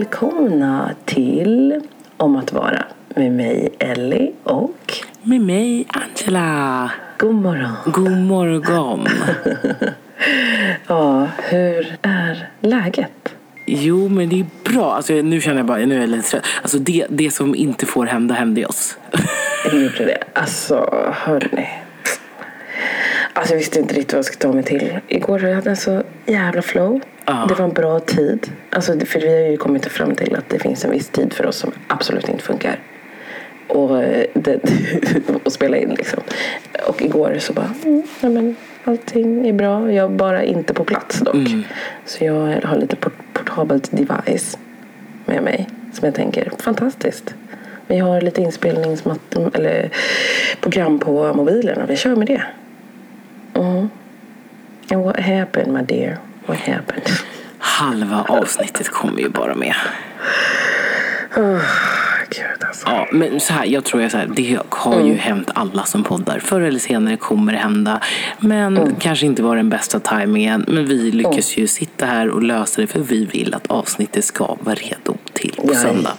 välkomna till Om att vara med mig Ellie och Med mig, Angela. God morgon. God morgon. Ja, hur är läget? Jo, men det är bra. Alltså, nu känner jag bara, nu är jag lite trött. Alltså, det, det som inte får hända hände oss. Det gjorde det. Alltså, hörni. Alltså jag visste inte riktigt vad jag skulle ta mig till. Igår hade jag så jävla flow. Ja. Det var en bra tid. Alltså, för vi har ju kommit fram till att det finns en viss tid för oss som absolut inte funkar. Och, eh, det, och spela in liksom. Och igår så bara, mm, ja, men allting är bra. Jag är bara inte på plats dock. Så jag har lite port- portabelt device med mig. Som jag tänker, fantastiskt. Vi har lite inspelningsmatt eller program på mobilen och vi kör med det. Mm. And what happened my dear? What happened? Halva avsnittet kommer ju bara med. Oh, Gud alltså. Ja, men så här, jag tror jag så här, det har ju hänt alla som poddar. Förr eller senare kommer det hända. Men kanske inte var den bästa tajmingen. Men vi lyckas ju sitta här och lösa det för vi vill att avsnittet ska vara redo till på söndag.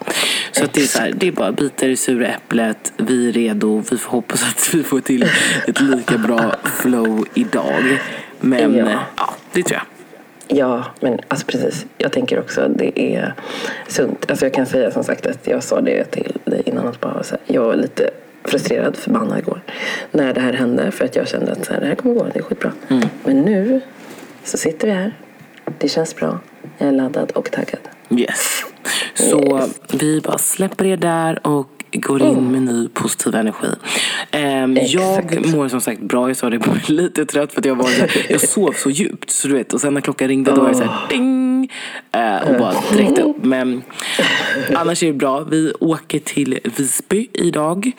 Så att det är så här, det är bara bita i sura äpplet. Vi är redo. Vi får hoppas att vi får till ett lika bra flow idag. Men ja, ja det tror jag. Ja, men alltså precis. Jag tänker också att det är sunt. Alltså jag kan säga som sagt att jag sa det till dig innan att bara så här, jag var lite frustrerad, förbannad igår när det här hände för att jag kände att så här, det här kommer gå, det är skitbra. Men nu så sitter vi här. Det känns bra. Jag är laddad och taggad. Yes. Så vi bara släpper det där och går in med ny positiv energi. Ehm, jag mår som sagt bra. Jag sa det, jag lite trött för att jag, var jag sov så djupt. Så du vet, och sen när klockan ringde då var det så här ding. Eh, och bara direkt upp. Men annars är det bra. Vi åker till Visby idag.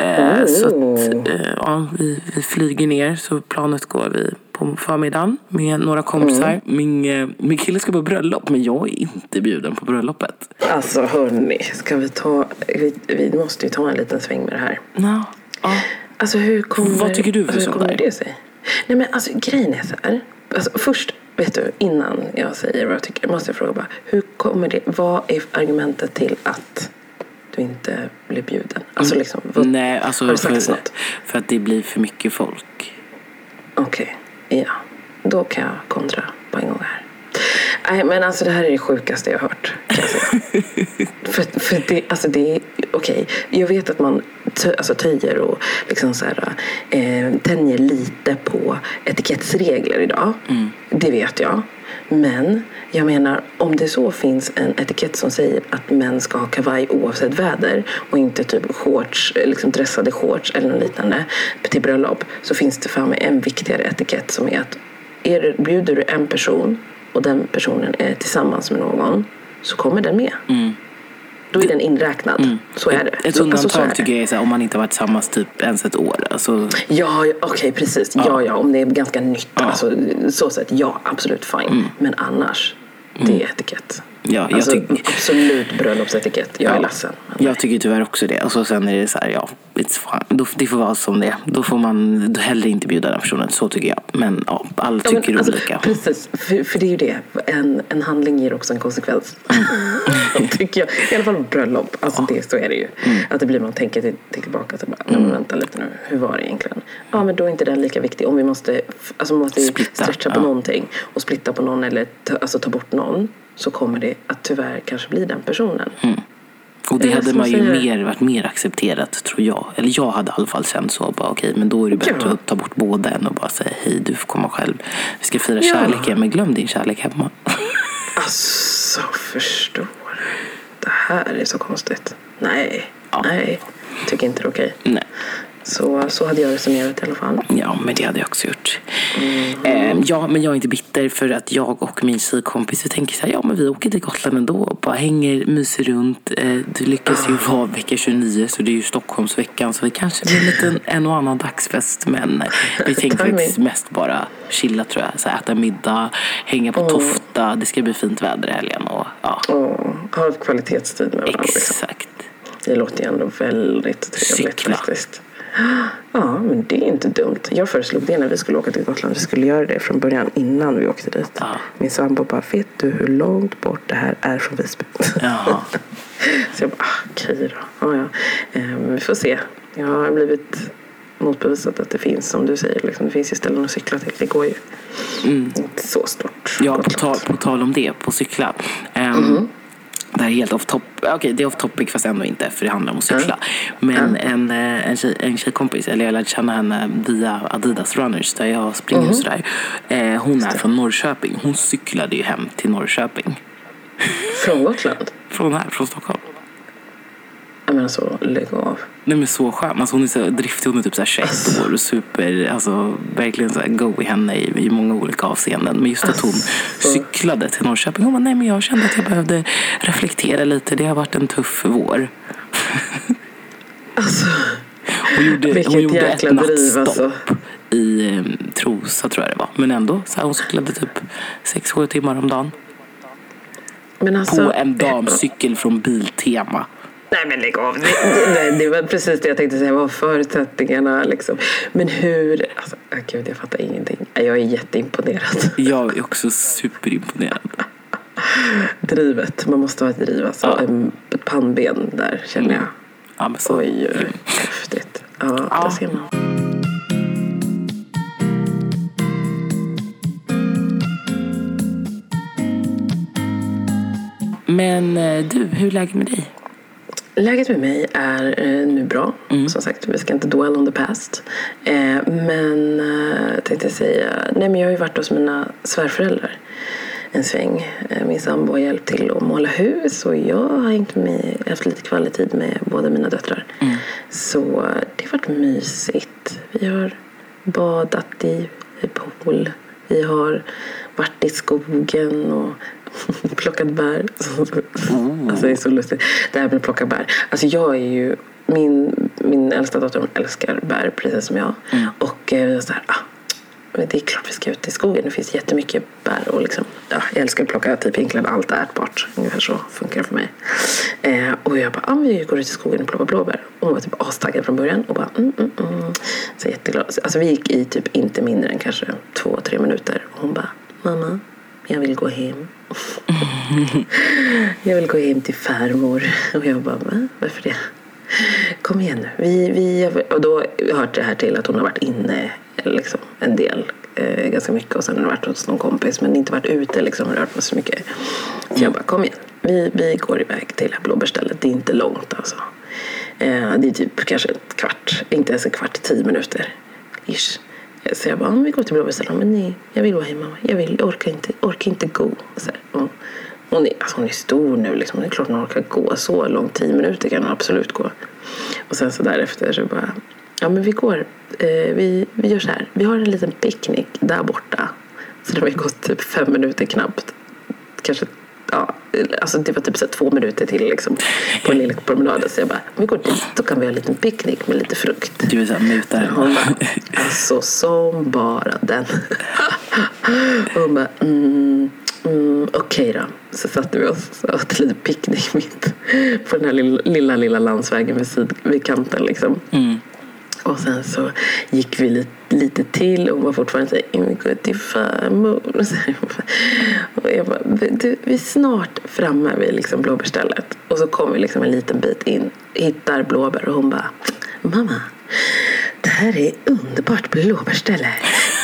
Eh, så att, eh, ja, vi, vi flyger ner. Så planet går vi på förmiddagen med några kompisar. Min, eh, min kille ska på bröllop men jag är inte bjuden på bröllopet. Alltså hörni, ska vi ta... Vi, vi måste ju ta en liten sväng med det här. No. Ja. Alltså hur kommer, Vad tycker du för hur kommer det sig? Nej men alltså grejen är så här. Alltså, först, vet du, innan jag säger vad jag tycker måste jag fråga bara. Hur kommer det, vad är argumentet till att du inte blir bjuden? Alltså liksom, vad, Nej, alltså har det sagts för, något? för att det blir för mycket folk. Okej, ja. Då kan jag kontra på en gång här. Nej men alltså det här är det sjukaste jag har hört. För, för det, alltså det är, okej. Jag vet att man tö, alltså töjer och liksom så här, eh, tänjer lite på etikettsregler idag. Det vet jag. Men jag menar, om det så finns en etikett som säger att män ska ha kavaj oavsett väder och inte typ shorts, liksom dressade shorts eller något liknande till bröllop så finns det för mig en viktigare etikett som är att är bjuder du en person och den personen är tillsammans med någon så kommer den med. Då är den inräknad. Så är det. Ett Så- undantag alltså, tycker jag är så här, om man inte har varit tillsammans typ ens ett år. Alltså, Ja, ja, okej precis. Ja. ja, om det är ganska nytt. Alltså, så sätt, ja absolut fine. Men annars, det är etikett. Ja, jag, Alltså, tycker, absolut bröllopsetikett. Jag är Ja. ledsen. Men- jag tycker tyvärr också det. Och så sen är det så här, ja. Då, det får vara som det är. Då får man hellre inte bjuda den personen. Så tycker jag. Men ja, alla Ja, men tycker alltså, olika. Precis, för, för det är ju det. En, en handling ger också en konsekvens. tycker jag. I alla fall på bröllop. Alltså det, så är det ju. Mm. Att det blir man tänker till, tillbaka och bara, men vänta lite nu. Hur var det egentligen? Ja men då är inte den lika viktig. Om vi måste, alltså måste Splitta, stretcha på ja. någonting och splitta på någon eller ta, alltså ta bort någon. Så kommer det att tyvärr kanske bli den personen. Och det det är hade man ju säger- mer, varit mer accepterat tror jag. Eller jag hade i alla fall känt så. Bara, okej, men då är det bättre Ja. att ta bort båda än och bara säga hej, du får komma själv. Vi ska fira Ja. kärleken, men glöm din kärlek hemma. Alltså förstår du? Det här är så konstigt. Nej, Ja. nej. Tycker inte det är okej. Nej. Så, så hade jag resonerat i alla fall. Ja, men det hade jag också gjort. Eh, ja, men jag är inte bitter för att jag och min tjejkompis vi tänker så här, ja men vi åker till Gotland ändå och bara hänger, myser runt. Eh, det lyckas ju vara vecka 29 så det är ju Stockholmsveckan så det kanske blir en liten en och annan dagsfest men vi tänker faktiskt mest bara chilla tror jag. Så här, äta middag, hänga på Tofta, det ska bli fint väder i helgen och ja, Och ha ett kvalitetstid med varandra. Liksom. exakt. Det låter ju ändå väldigt trevligt Cykla. faktiskt. Ja, men det är inte dumt. Jag föreslog det när vi skulle åka till Gotland. Vi skulle göra det från början innan vi åkte dit. Ja. Min sambo bara, vet du hur långt bort det här är från Visby? Jaha. Så jag bara, ah, okej då. Ja, ja. Eh, Men vi får se. Jag har blivit motbevisat att det finns, som du säger, liksom, det finns ju ställen att cykla till. Det går ju. Inte så stort. Ja, på tal, på tal om det, på cykla. Ehm, Det här är helt off top. Okej, det är off topic fast ändå inte för det handlar om att cykla. Men en, eh, en, tjej, en tjejkompis, eller jag lärde känna henne via Adidas Runners där jag springer och sådär. Eh, hon är från Norrköping. Hon cyklade ju hem till Norrköping. Från Gotland? Från här, från Stockholm. Jag menar så, lägg av. Nej men så skön. Alltså hon är så driftig, hon är typ så här 21 år och super, alltså verkligen så här go i henne i, i många olika avseenden. Men just att hon cyklade till Norrköping. Hon bara, nej men jag kände att jag behövde reflektera lite. Det har varit en tuff vår. Alltså, Hon gjorde, hon gjorde ett nattstopp alltså. i Trosa tror jag det var. Men ändå, så här, hon cyklade typ 6-7 timmar om dagen. men alltså, På en damcykel från Biltema. Nej men lägg av. Det, det, det var precis det jag tänkte säga. Vad var förutsättningarna liksom? Men hur? Alltså, åh, gud, jag fattar ingenting. Jag är jätteimponerad. Jag är också superimponerad. Drivet. Man måste ha ett driv alltså. Ja. En- Ett pannben där känner jag. Ja, men så. Oj, oj. Häftigt. Ja, Ja. där ser man. Men eh, du, hur är läget med dig? Läget med mig är eh, nu bra. Mm. Som sagt, vi ska inte dwell on the past. Eh, men eh, tänkte jag säga, nej men jag har ju varit hos mina svärföräldrar en sväng. Eh, min sambo har hjälpt till att måla hus och jag har hängt med, haft lite kvalitet med båda mina döttrar. Mm. Så det har varit mysigt. Vi har badat i, i pool. Vi har varit i skogen och plockat bär. Alltså det är så lustigt. Det här med att plocka bär. Alltså jag är ju, min, min äldsta dotter älskar bär precis som jag. Och eh, så här, ah, men det är klart vi ska ut i skogen. Det finns jättemycket bär. Och liksom, ja, jag älskar att plocka typ egentligen allt ätbart. Ungefär så funkar det för mig. Eh, och jag bara, ah, vi går ut i skogen och plockar blåbär. Och hon var typ astaggad från början. Och bara, mm, mm, mm. Så jätteglad. Alltså vi gick i typ inte mindre än kanske två, tre minuter. Och hon bara, mamma, jag vill gå hem. jag vill gå hem till farmor. Och jag bara, va? Varför det? Kom igen nu. Vi, vi, och då har jag hört det här till att hon har varit inne liksom, en del. Eh, ganska mycket. Och sen har hon varit hos någon kompis. Men inte varit ute liksom, och rört på så mycket. Så jag bara, kom igen. Vi, vi går iväg till det här blåbärsstället. Det är inte långt alltså. Eh, det är typ kanske ett kvart. Inte ens en kvart, tio minuter. Ish. Så jag bara, om vi går till blåbärstället. Men nej, jag vill vara hemma. Jag, vill, jag orkar inte, orkar inte gå. Så här, och hon, är, alltså hon är stor nu. Liksom. Det är klart hon orkar gå så långt. Tio minuter kan hon absolut gå. Och sen så därefter så bara, ja men vi går. Eh, vi, vi gör så här. Vi har en liten picknick där borta. Så det har gått typ fem minuter knappt. Kanske Ja, alltså det var typ så två minuter till liksom, på en liten promenad. Så jag bara, om vi går dit, då kan vi ha en liten picknick med lite frukt. Du är såhär mutare. Hon bara, alltså som bara den. Och hon bara, mm, mm, okej då. Så satte vi oss och åt lite picknick mitt på den här lilla, lilla, lilla landsvägen vid, sid, vid kanten liksom. Mm. Och sen så gick vi lite, lite till och hon var fortfarande såhär, vi går till farmor. Och jag bara, du, vi är snart framme vid liksom blåbärstället. Och så kom vi liksom en liten bit in, hittar blåbär och hon bara, mamma, det här är underbart blåbärsställe,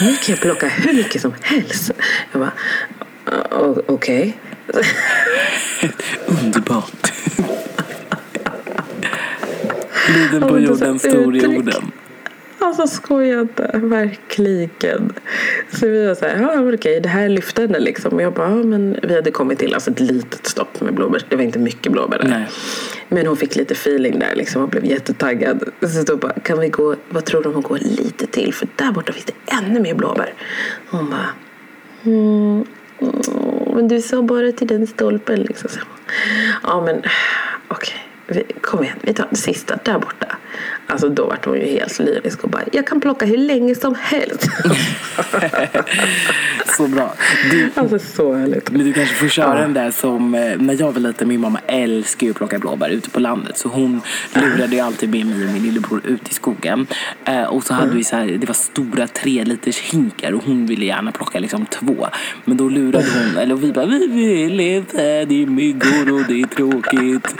Nu kan jag plocka hur mycket som helst. Jag bara, okej. okej. Underbart. Liden på jorden, stor i orden. Alltså skoja inte, verkligen. Så vi var så här, ja okej, det här är lyftande liksom. Och jag bara, ja men vi hade kommit till alltså ett litet stopp med blåbär. Det var inte mycket blåbär där. Nej. Men hon fick lite feeling där liksom och blev jättetaggad. Så då bara, kan vi gå, vad tror du om att gå lite till? För där borta finns det ännu mer blåbär. Hon bara, mm, mm, men du sa bara till den stolpen liksom. Så, ja men okej, vi, kom igen, vi tar den sista där borta. Alltså då vart hon ju helt lyrisk och bara, jag kan plocka hur länge som helst. så bra. Du, Alltså så härligt. men du kanske får köra den där som eh, när jag var liten. Min mamma älskar ju att plocka blåbär ute på landet. Så hon lurade ju alltid med mig och min lillebror ut i skogen. Eh, och så hade vi så här, det var stora tre liters hinkar och hon ville gärna plocka liksom två. Men då lurade hon, eller vi bara, vi vill inte, det är myggor och det är tråkigt.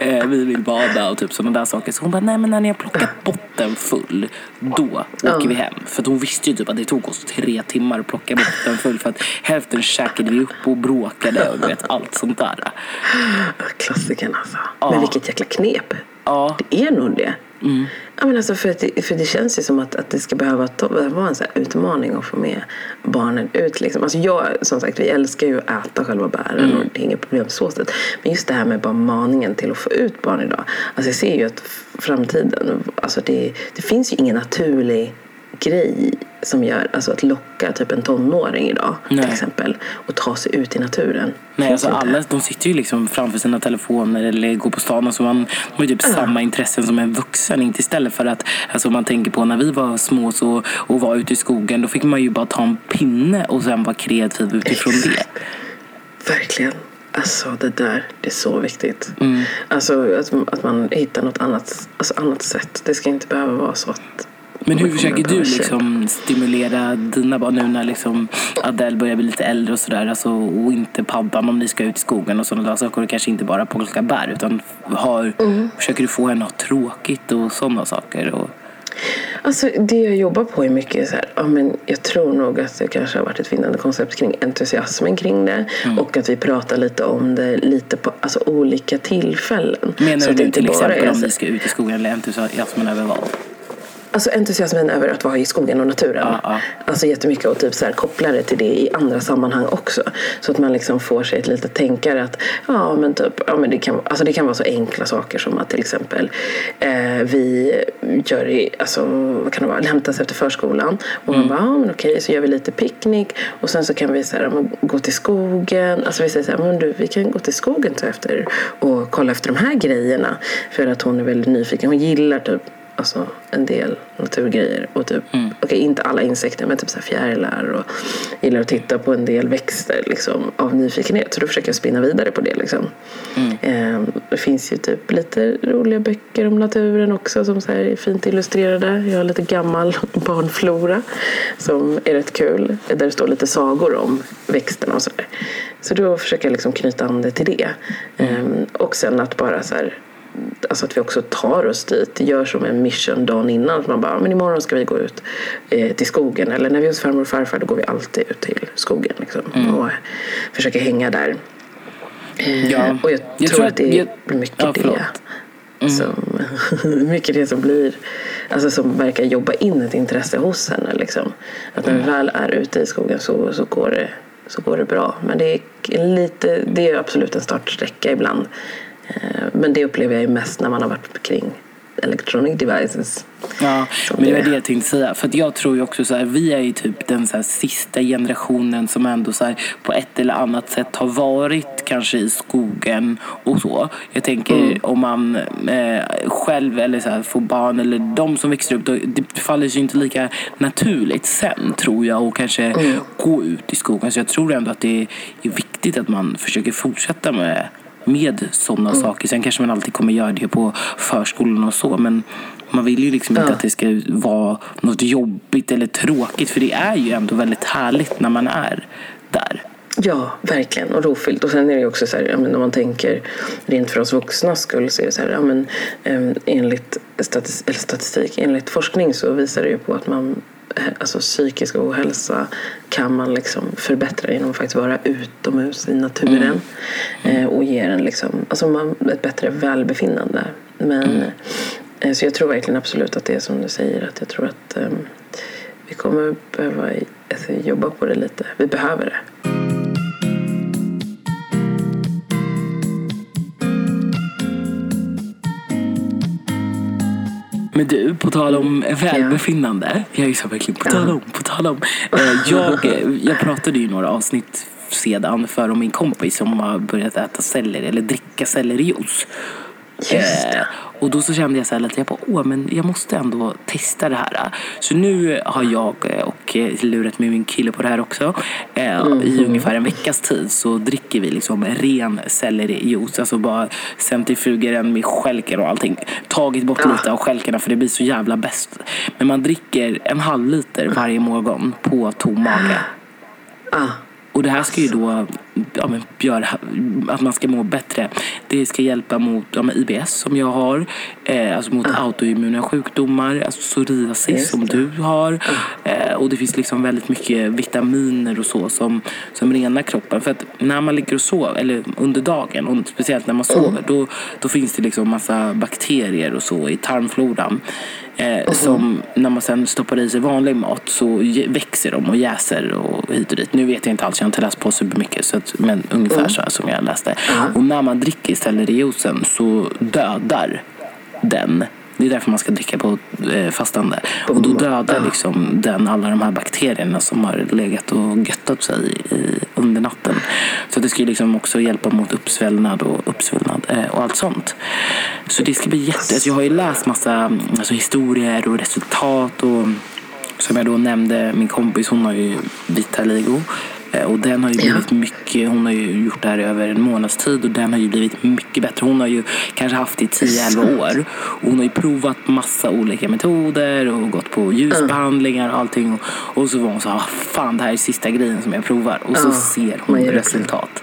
Eh, vi vill bada och typ sådana där saker. Så hon bara, nej men när ni har plockat botten full, då åker vi hem. För hon visste ju typ att det tog oss tre timmar att plocka botten full. För att hälften käkade vi upp och bråkade och du vet allt sånt där. Klassikern alltså. Ja. Men vilket jäkla knep. Ja, Det är nog det. Ja, men alltså för, att det, för det känns ju som att, att det ska behöva ta, vara en så utmaning att få med barnen ut. Liksom. Alltså jag, som sagt, vi älskar ju att äta själva bären och det är inget problem så sätt. Men just det här med bara maningen till att få ut barn idag. Alltså jag ser ju att framtiden, alltså det, det finns ju ingen naturlig grej som gör, alltså att locka typ en tonåring idag Nej. till exempel och ta sig ut i naturen. Nej, alltså alla de sitter ju liksom framför sina telefoner eller går på stan. Alltså man, de har ju typ samma intressen som en vuxen. Inte istället för att, alltså man tänker på när vi var små så, och var ute i skogen. Då fick man ju bara ta en pinne och sen vara kreativ utifrån det. Verkligen. Alltså det där, det är så viktigt. Mm. Alltså att, att man hittar något annat, alltså, annat sätt. Det ska inte behöva vara så att Men hur försöker du liksom stimulera dina barn nu när liksom Adele börjar bli lite äldre och sådär? Alltså, och inte paddan om ni ska ut i skogen och sådana där saker. Och kanske inte bara plocka bär utan har, Mm. försöker du få henne att ha tråkigt och sådana saker? Och, Alltså det jag jobbar på är mycket så här, ja, men jag tror nog att det kanske har varit ett vinnande koncept kring entusiasmen kring det Mm. och att vi pratar lite om det lite på alltså, olika tillfällen. Så menar att det du inte till bara exempel om så- ni ska ut i skogen eller entusiasmen över vad? Alltså entusiasmen över att vara i skogen och naturen. Ja, ja. Alltså jättemycket och typ så här, koppla det till det i andra sammanhang också. Så att man liksom får sig ett litet tänkare att ja men typ, ja men det kan, alltså det kan vara så enkla saker som att till exempel eh, vi gör i, alltså vad kan det vara, hämtas efter förskolan och man bara, ja men okej så gör vi lite picknick och sen så kan vi så här, gå till skogen. Alltså vi säger så här, men du vi kan gå till skogen efter och kolla efter de här grejerna. För att hon är väldigt nyfiken. Hon gillar typ alltså, en del naturgrejer. Och typ, okej, inte alla insekter, men typ så fjärilar. Och gillar att titta på en del växter liksom, av nyfikenhet. Så då försöker jag spinna vidare på det. Liksom. Eh, det finns ju typ lite roliga böcker om naturen också som så är fint illustrerade. Jag har lite gammal barnflora som är rätt kul. Där det står lite sagor om växterna och sådär. Så då försöker jag liksom knyta an det till det. Eh, och sen att bara så här Alltså att vi också tar oss dit, gör som en mission dagen innan. Att man bara, men imorgon ska vi gå ut eh, till skogen. Eller när vi är hos farmor och farfar då går vi alltid ut till skogen. Liksom, Och försöker hänga där. Eh, Ja. Och jag, Jag tror tror att det är jag- mycket Ja, det. förlåt. Som, mycket det som blir, alltså som verkar jobba in ett intresse hos henne. Liksom. Att när vi väl är ute i skogen så, så, går, det, så går det bra. Men det är, lite, det är absolut en startsträcka ibland. Eh, Men det upplever jag ju mest när man har varit kring electronic devices. Ja, men det var det. jag tänkte säga. För jag tror ju också så här, vi är ju typ den så här sista generationen som ändå så här, på ett eller annat sätt har varit kanske i skogen och så. Jag tänker Mm. om man eh, själv eller så här, får barn eller de som växer upp, då, det faller sig inte lika naturligt sen tror jag och kanske Mm. gå ut i skogen. Så jag tror ändå att det är viktigt att man försöker fortsätta med med sådana Mm. saker. Sen kanske man alltid kommer göra det på förskolan och så. Men man vill ju liksom inte Ja. att det ska vara något jobbigt eller tråkigt. För det är ju ändå väldigt härligt när man är där. Ja, verkligen. Och rofyllt. Och sen är det också så här, ja, men om man tänker rent för oss vuxna skull så är det så här, ja, men, eh, enligt statistik, eller statistik, enligt forskning så visar det ju på att man Alltså psykisk ohälsa kan man liksom förbättra genom att faktiskt vara utomhus i naturen eh, och ger en liksom, alltså man, ett bättre välbefinnande. Men, eh, så jag tror verkligen absolut att det är som du säger att jag tror att eh, vi kommer behöva alltså, jobba på det lite. Vi behöver det. Men du, på tal om välbefinnande. Jag är så verkligen på tal om, på tal om. Eh, jag, eh, jag pratade ju några avsnitt sedan för om min kompis som har börjat äta selleri eller dricka sellerijuice. Just det. Eh, och då så kände jag så här att jag bara, åh men jag måste ändå testa det här. Så nu har jag och och eh, lurat med min kille på det här också. Eh, I ungefär en veckas tid så dricker vi liksom ren sellerijuice. Alltså bara centrifuger den med skälken och allting. Tagit bort lite av skälkarna för det blir så jävla bäst. Men man dricker en halv liter varje morgon på tom mage. Ah. Och det här ska ju då ja, men, göra att man ska må bättre. Det ska hjälpa mot ja, men IBS som jag har, eh, alltså mot autoimmuna sjukdomar, alltså psoriasis som du har. Eh, och det finns liksom väldigt mycket vitaminer och så som, som renar kroppen. För att när man ligger och sover, eller under dagen, och speciellt när man sover, då, då finns det liksom massa bakterier och så i tarmfloran. Eh, Som när man sen stoppar i sig vanlig mat så växer de och jäser och hit och dit. Nu vet jag inte alls, jag har inte läst på supermycket. Så att, men ungefär så här som jag läste. Och när man dricker sellerijuicen så dödar den. Det är därför man ska dricka på eh, fastande. Och då dödar liksom den alla de här bakterierna som har legat och göttat sig i, under natten. Så det ska liksom också hjälpa mot uppsvällnad och uppsvullnad eh, och allt sånt. Så det ska bli jätte... Alltså jag har ju läst massa mm, alltså, historier och resultat och som jag då nämnde, min kompis hon har ju vitaligo. Eh, Och den har ju blivit mycket, hon har ju gjort det här i över en månads tid och den har ju blivit mycket bättre. Hon har ju kanske haft det i 10-11 år. Och hon har ju provat massa olika metoder och gått på ljusbehandlingar och allting. Och, och så var hon så här, "Ah, fan det här är sista grejen som jag provar. Och så Ja, ser hon resultat.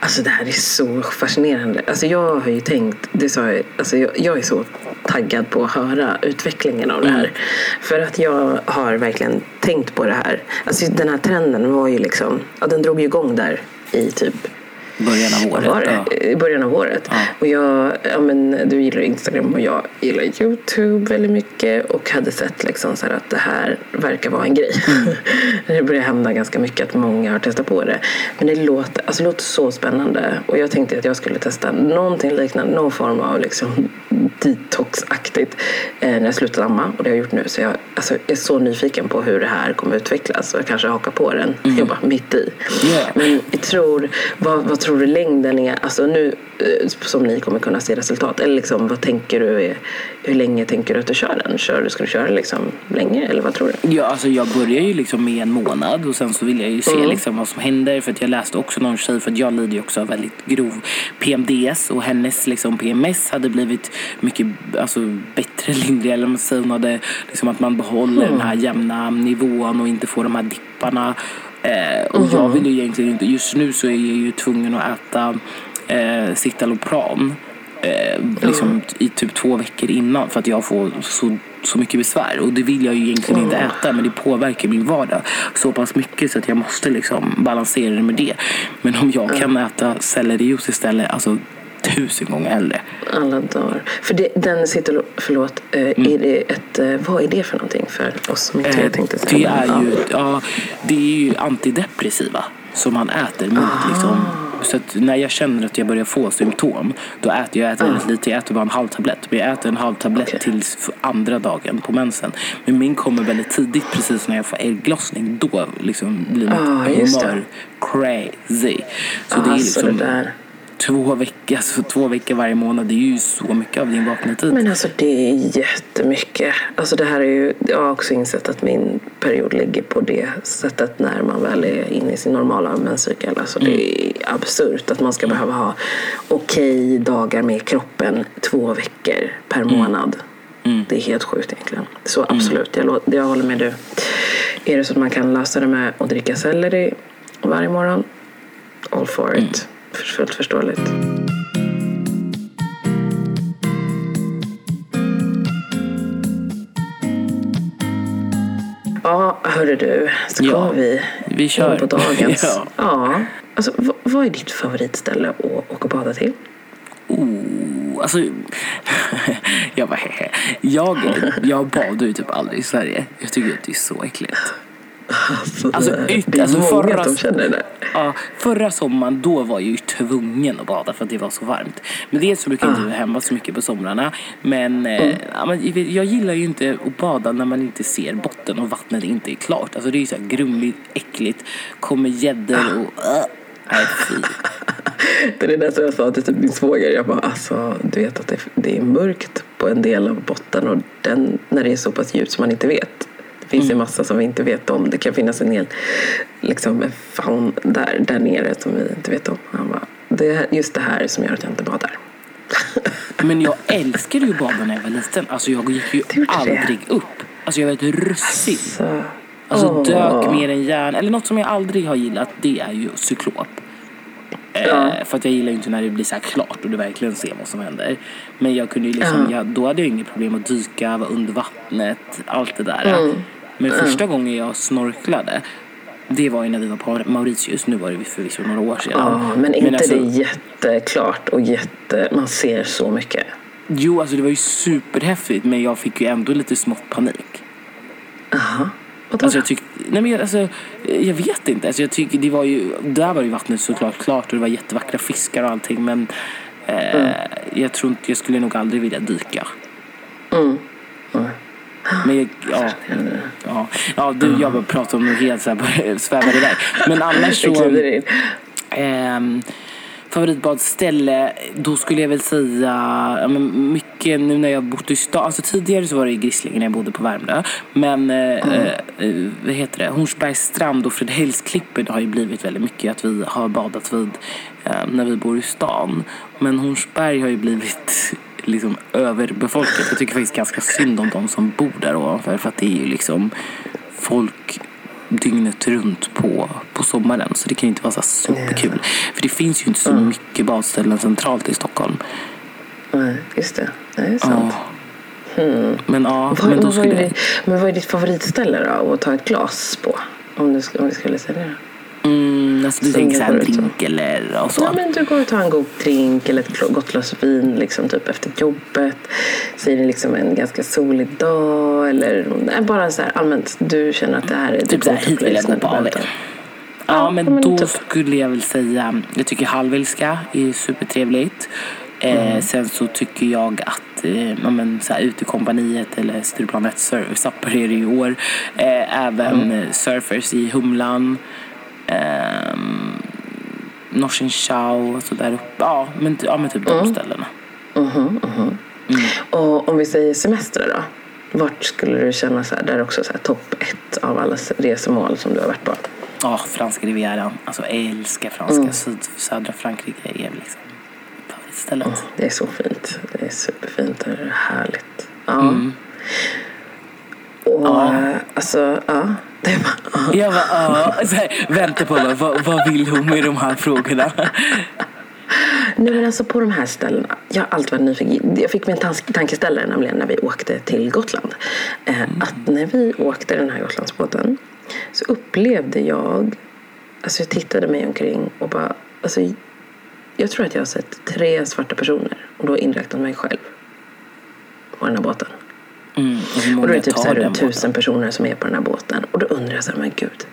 Alltså det här är så fascinerande. Alltså jag har ju tänkt, det sa jag, alltså jag, jag är så taggad på att höra utvecklingen av det här. För att jag har verkligen tänkt på det här. Alltså den här trenden var ju liksom, ja, den drog ju igång där i typ Början av året. var det? ja. I början av året. Ja. Och jag, ja, men, du gillar Instagram och jag gillar Youtube väldigt mycket och hade sett liksom så att det här verkar vara en grej. Mm. det börjar hända ganska mycket att många har testat på det. Men det låter, alltså, det låter så spännande och jag tänkte att jag skulle testa någonting liknande, någon form av liksom detoxaktigt eh, när jag slutade amma och det har jag gjort nu. Så jag alltså, är så nyfiken på hur det här kommer utvecklas och jag kanske hakar på den. Jag bara mitt i. Yeah. Men jag tror, vad, vad tror du längden är? Alltså nu eh, som ni kommer kunna se resultat. Eller liksom, vad tänker du? Är, hur länge tänker du att du kör den? Kör, du- ska du köra liksom länge eller vad tror du? Ja, alltså jag börjar ju liksom med en månad och sen så vill jag ju se liksom vad som händer. För att jag läste också någon tjej, för att jag lider ju också av väldigt grov PMDS och hennes liksom PMS hade blivit mycket alltså, bättre, lindrigare. Eller man säger. Hon hade liksom att man behåller den här jämna nivån och inte får de här dipparna. Eh, och jag vill ju egentligen inte, just nu så är jag ju tvungen att äta eh, Citalopram eh, liksom i typ två veckor innan för att jag får så, så mycket besvär. Och det vill jag ju egentligen inte äta men det påverkar min vardag så pass mycket så att jag måste liksom balansera det med det. Men om jag kan äta sellerijuice istället, alltså tusen gånger hellre. Alla dagar. För det, den sitter, förlåt, eh, är det ett, eh, vad är det för någonting för oss som inte Eh, tänkte det säga? är Ja. ju, ja, det är ju antidepressiva som man äter mot liksom. Så när jag känner att jag börjar få symptom då äter jag äter väldigt lite. Jag äter bara en halv tablett. Men jag äter en halv tablett Okej. tills för andra dagen på mensen. Men min kommer väldigt tidigt precis när jag får ägglossning. Då liksom blir mitt Ah, det. humör crazy. Så det är liksom det där. Två veckor, alltså två veckor varje månad. Det är ju så mycket av din vakna tid. Men alltså det är jättemycket. Alltså det här är ju, jag har också insett att min period ligger på det sättet när man väl är inne i sin normala menscykel. Alltså det är absurt att man ska behöva ha okej dagar med kroppen två veckor per månad. Det är helt sjukt egentligen. Så absolut, jag, jag håller med du. Är det så att man kan lösa det med att dricka selleri varje morgon? All for it. Fullt förståeligt. Ja, hörru du. Ska Ja, vi vi kör. in på dagens? Ja. ja. Alltså, vad, vad är ditt favoritställe att åka och bada till? Oh, alltså, jag bara hehe. Jag, jag badar ju typ aldrig i Sverige. Jag tycker att det är så äckligt. Alltså, Alltså, yt- alltså, förra- som känner det. Ja, förra sommaren då var jag ju tvungen att bada för att det var så varmt. Men dels så brukar jag inte vara hemma så mycket på somrarna. Men, eh, ja, men jag gillar ju inte att bada när man inte ser botten och vattnet inte är klart. Alltså det är ju så här grumligt, äckligt, kommer gäddor och... Uh, nej, fy. Det är det där som jag sa till typ min svåger. Jag bara, alltså, du vet att det, det är mörkt på en del av botten och den, när det är så pass djupt som man inte vet Det finns ju massa som vi inte vet om. Det kan finnas en hel liksom, faun där, där nere som vi inte vet om. Han bara, det är just det här som gör att jag inte badar. Men jag älskade ju bada när jag var liten. Alltså jag gick ju gjorde det? aldrig upp. Alltså jag var ett russin. Så, Alltså Åh. dök mer än järn. Eller något som jag aldrig har gillat, det är ju cyklop. Ja. Eh, för att jag gillar ju inte när det blir så här klart och du verkligen ser vad som händer. Men jag kunde ju liksom, Ja. jag, då hade jag inget problem att dyka, vara under vattnet, allt det där. Mm. Men första gången jag snorklade, det var ju när vi var på Mauritius. Nu var det förvisso några år sedan. Ja, men inte alltså- det jätteklart och jätte... Man ser så mycket. Jo, alltså det var ju superhäftigt men jag fick ju ändå lite smått panik. Jaha. Vadå? Alltså jag tyckte, nej men jag, alltså, jag vet inte. Alltså jag tycker det var ju, där var ju vattnet såklart klart och det var jättevackra fiskar och allting men eh, jag tror inte, jag skulle nog aldrig vilja dyka. Mm. Men jag, ja, ja, ja du, jag bara pratar om något helt så här, svävar iväg. Men annars Det så... Ehm, favoritbadställe, då skulle jag väl säga ja, men mycket nu när jag bott i stan. Alltså tidigare så var det i Grisslingen när jag bodde på Värmdö. Men eh, eh, vad heter det? Hornsbergs strand och Fredhällsklippen har ju blivit väldigt mycket att vi har badat vid eh, när vi bor i stan. Men Hornsberg har ju blivit liksom överbefolkat. Jag tycker faktiskt ganska synd om de som bor där ovanför för att det är ju liksom folk dygnet runt på, på sommaren. Så det kan ju inte vara så superkul. För det finns ju inte så mycket badställen centralt i Stockholm. Nej, just det. Det är sant. Ja. Men ja, Vad, men då vad, skulle ditt, men vad är ditt favoritställe då att ta ett glas på? Om du, om du skulle säga det. Mm, alltså du tänker så här går ut så. drink eller och så. Ja, men du går och tar en god drink eller ett gott glas vin liksom, typ efter jobbet. Säger det liksom en ganska solig dag eller nej, bara så här allmänt. Du känner att det här är Typ så här, hit vill jag gå på AW. Ja, Ja, men men då typ. skulle jag väl säga, jag tycker halvälska är supertrevligt. Mm. Eh, sen så tycker jag att eh, ja, men, så här, utekompaniet eller Stureplan 1 Service Upper är det i år. Eh, även Mm. eh, Surfers i Humlan. Eh, Norsen Chow, så där uppe. Ja, men, ja, men typ Mm. de ställena. Och om vi säger semester då? Vart skulle du känna så här, där också så här, topp ett av alla resmål som du har varit på? Ja, franska rivieran. Alltså jag älskar franska. Mm. Syd, södra Frankrike är liksom favoritstället. Det är så fint. Det är superfint. Är härligt. Ja. Mm. Och Ja. eh, alltså, ja. Bara, ja. Jag bara, ja. Så här, vänta på mig. Vad, vad vill hon med de här frågorna? Nej men alltså på de här ställena. Jag har alltid varit nyfiken. Jag fick mig en tankeställare nämligen när vi åkte till Gotland. Eh, Att när vi åkte den här Gotlandsbåten så upplevde jag, alltså jag tittade mig omkring och bara, alltså jag tror att jag har sett tre svarta personer och då inräknat mig själv på den här båten. Mm, och Och då är det typ så runt tusen personer som är på den här båten. Och då undrar jag så här, men gud.